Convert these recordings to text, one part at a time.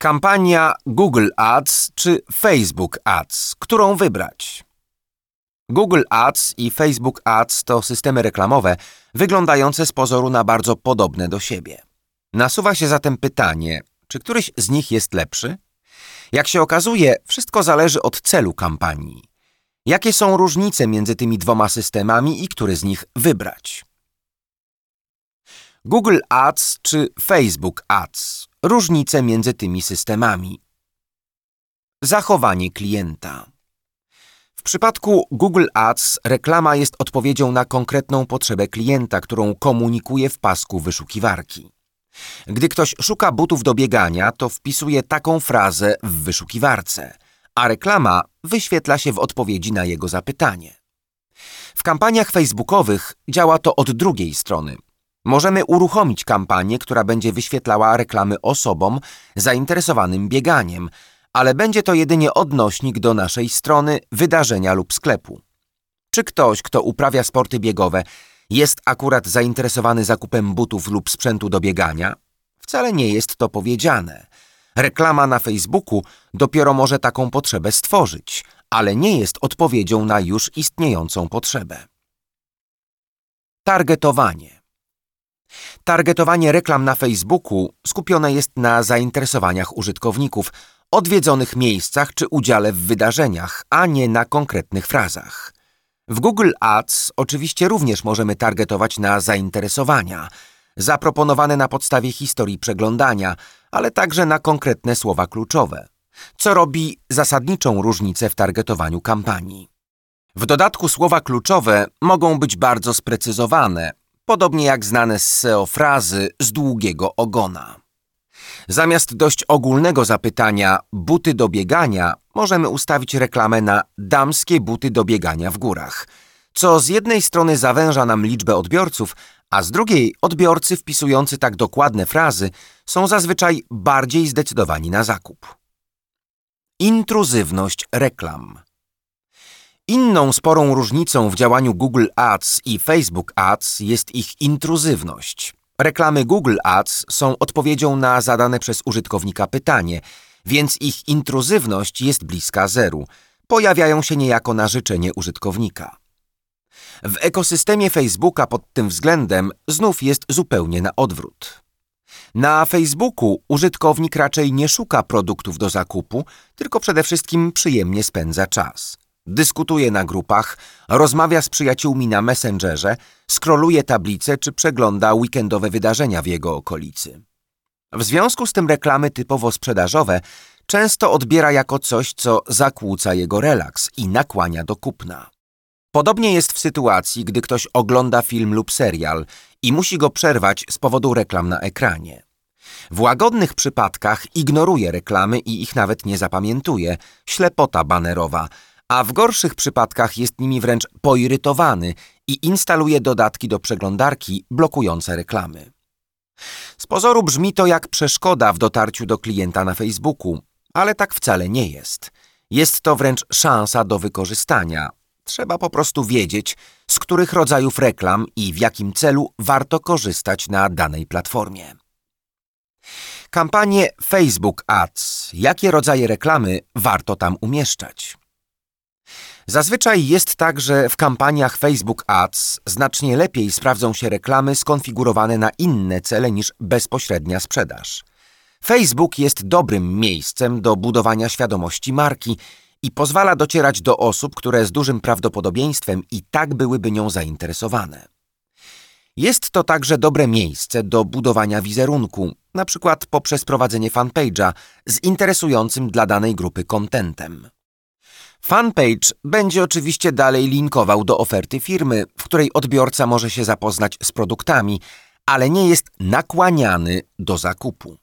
Kampania Google Ads czy Facebook Ads, którą wybrać? Google Ads i Facebook Ads to systemy reklamowe wyglądające z pozoru na bardzo podobne do siebie. Nasuwa się zatem pytanie, czy któryś z nich jest lepszy? Jak się okazuje, wszystko zależy od celu kampanii. Jakie są różnice między tymi dwoma systemami i który z nich wybrać? Google Ads czy Facebook Ads? Różnice między tymi systemami. Zachowanie klienta. W przypadku Google Ads reklama jest odpowiedzią na konkretną potrzebę klienta, którą komunikuje w pasku wyszukiwarki. Gdy ktoś szuka butów do biegania, to wpisuje taką frazę w wyszukiwarce, a reklama wyświetla się w odpowiedzi na jego zapytanie. W kampaniach facebookowych działa to od drugiej strony – Możemy uruchomić kampanię, która będzie wyświetlała reklamy osobom zainteresowanym bieganiem, ale będzie to jedynie odnośnik do naszej strony, wydarzenia lub sklepu. Czy ktoś, kto uprawia sporty biegowe, jest akurat zainteresowany zakupem butów lub sprzętu do biegania? Wcale nie jest to powiedziane. Reklama na Facebooku dopiero może taką potrzebę stworzyć, ale nie jest odpowiedzią na już istniejącą potrzebę. Targetowanie. Targetowanie reklam na Facebooku skupione jest na zainteresowaniach użytkowników, odwiedzonych miejscach czy udziale w wydarzeniach, a nie na konkretnych frazach. W Google Ads oczywiście również możemy targetować na zainteresowania, zaproponowane na podstawie historii przeglądania, ale także na konkretne słowa kluczowe, co robi zasadniczą różnicę w targetowaniu kampanii. W dodatku słowa kluczowe mogą być bardzo sprecyzowane, podobnie jak znane z SEO frazy z długiego ogona. Zamiast dość ogólnego zapytania buty do biegania, możemy ustawić reklamę na damskie buty do biegania w górach, co z jednej strony zawęża nam liczbę odbiorców, a z drugiej odbiorcy wpisujący tak dokładne frazy są zazwyczaj bardziej zdecydowani na zakup. Intruzywność reklam. Inną sporą różnicą w działaniu Google Ads i Facebook Ads jest ich intruzywność. Reklamy Google Ads są odpowiedzią na zadane przez użytkownika pytanie, więc ich intruzywność jest bliska zeru. Pojawiają się niejako na życzenie użytkownika. W ekosystemie Facebooka pod tym względem znów jest zupełnie na odwrót. Na Facebooku użytkownik raczej nie szuka produktów do zakupu, tylko przede wszystkim przyjemnie spędza czas dyskutuje na grupach, rozmawia z przyjaciółmi na Messengerze, skroluje tablice czy przegląda weekendowe wydarzenia w jego okolicy. W związku z tym reklamy typowo sprzedażowe często odbiera jako coś, co zakłóca jego relaks i nakłania do kupna. Podobnie jest w sytuacji, gdy ktoś ogląda film lub serial i musi go przerwać z powodu reklam na ekranie. W łagodnych przypadkach ignoruje reklamy i ich nawet nie zapamiętuje, ślepota banerowa, a w gorszych przypadkach jest nimi wręcz poirytowany i instaluje dodatki do przeglądarki blokujące reklamy. Z pozoru brzmi to jak przeszkoda w dotarciu do klienta na Facebooku, ale tak wcale nie jest. Jest to wręcz szansa do wykorzystania. Trzeba po prostu wiedzieć, z których rodzajów reklam i w jakim celu warto korzystać na danej platformie. Kampanie Facebook Ads. Jakie rodzaje reklamy warto tam umieszczać? Zazwyczaj jest tak, że w kampaniach Facebook Ads znacznie lepiej sprawdzą się reklamy skonfigurowane na inne cele niż bezpośrednia sprzedaż. Facebook jest dobrym miejscem do budowania świadomości marki i pozwala docierać do osób, które z dużym prawdopodobieństwem i tak byłyby nią zainteresowane. Jest to także dobre miejsce do budowania wizerunku, na przykład poprzez prowadzenie fanpage'a z interesującym dla danej grupy kontentem. Fanpage będzie oczywiście dalej linkował do oferty firmy, w której odbiorca może się zapoznać z produktami, ale nie jest nakłaniany do zakupu.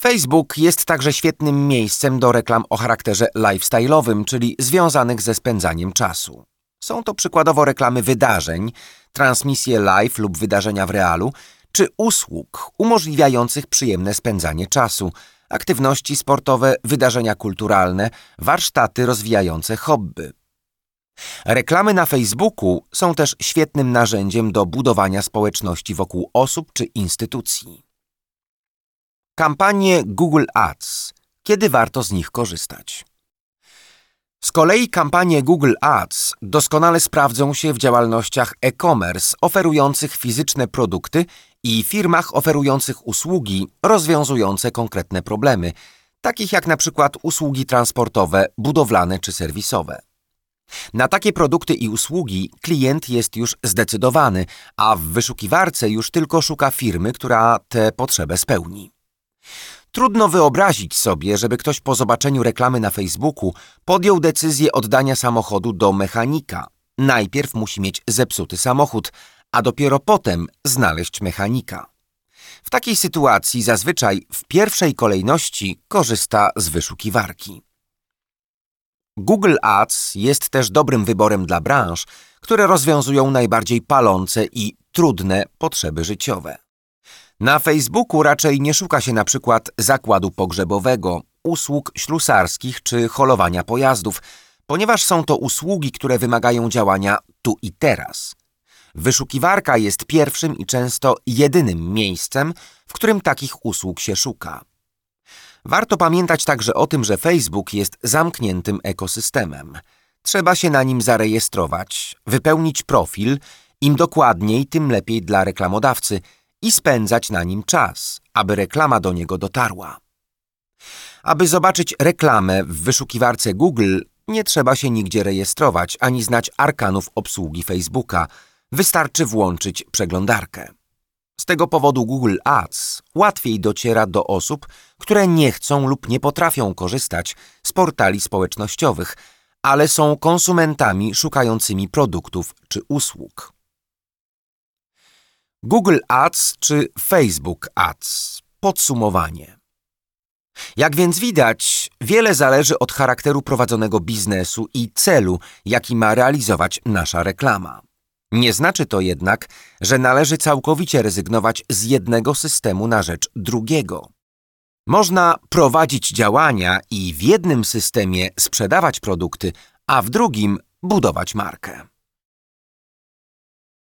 Facebook jest także świetnym miejscem do reklam o charakterze lifestyle'owym, czyli związanych ze spędzaniem czasu. Są to przykładowo reklamy wydarzeń, transmisje live lub wydarzenia w realu, czy usług umożliwiających przyjemne spędzanie czasu – aktywności sportowe, wydarzenia kulturalne, warsztaty rozwijające hobby. Reklamy na Facebooku są też świetnym narzędziem do budowania społeczności wokół osób czy instytucji. Kampanie Google Ads. Kiedy warto z nich korzystać? Z kolei kampanie Google Ads doskonale sprawdzą się w działalnościach e-commerce oferujących fizyczne produkty i firmach oferujących usługi rozwiązujące konkretne problemy, takich jak na przykład usługi transportowe, budowlane czy serwisowe. Na takie produkty i usługi klient jest już zdecydowany, a w wyszukiwarce już tylko szuka firmy, która tę potrzebę spełni. Trudno wyobrazić sobie, żeby ktoś po zobaczeniu reklamy na Facebooku podjął decyzję oddania samochodu do mechanika. Najpierw musi mieć zepsuty samochód, a dopiero potem znaleźć mechanika. W takiej sytuacji zazwyczaj w pierwszej kolejności korzysta z wyszukiwarki. Google Ads jest też dobrym wyborem dla branż, które rozwiązują najbardziej palące i trudne potrzeby życiowe. Na Facebooku raczej nie szuka się na przykład zakładu pogrzebowego, usług ślusarskich czy holowania pojazdów, ponieważ są to usługi, które wymagają działania tu i teraz. Wyszukiwarka jest pierwszym i często jedynym miejscem, w którym takich usług się szuka. Warto pamiętać także o tym, że Facebook jest zamkniętym ekosystemem. Trzeba się na nim zarejestrować, wypełnić profil, im dokładniej, tym lepiej dla reklamodawcy i spędzać na nim czas, aby reklama do niego dotarła. Aby zobaczyć reklamę w wyszukiwarce Google, nie trzeba się nigdzie rejestrować ani znać arkanów obsługi Facebooka. Wystarczy włączyć przeglądarkę. Z tego powodu Google Ads łatwiej dociera do osób, które nie chcą lub nie potrafią korzystać z portali społecznościowych, ale są konsumentami szukającymi produktów czy usług. Google Ads czy Facebook Ads. Podsumowanie. Jak więc widać, wiele zależy od charakteru prowadzonego biznesu i celu, jaki ma realizować nasza reklama. Nie znaczy to jednak, że należy całkowicie rezygnować z jednego systemu na rzecz drugiego. Można prowadzić działania i w jednym systemie sprzedawać produkty, a w drugim budować markę.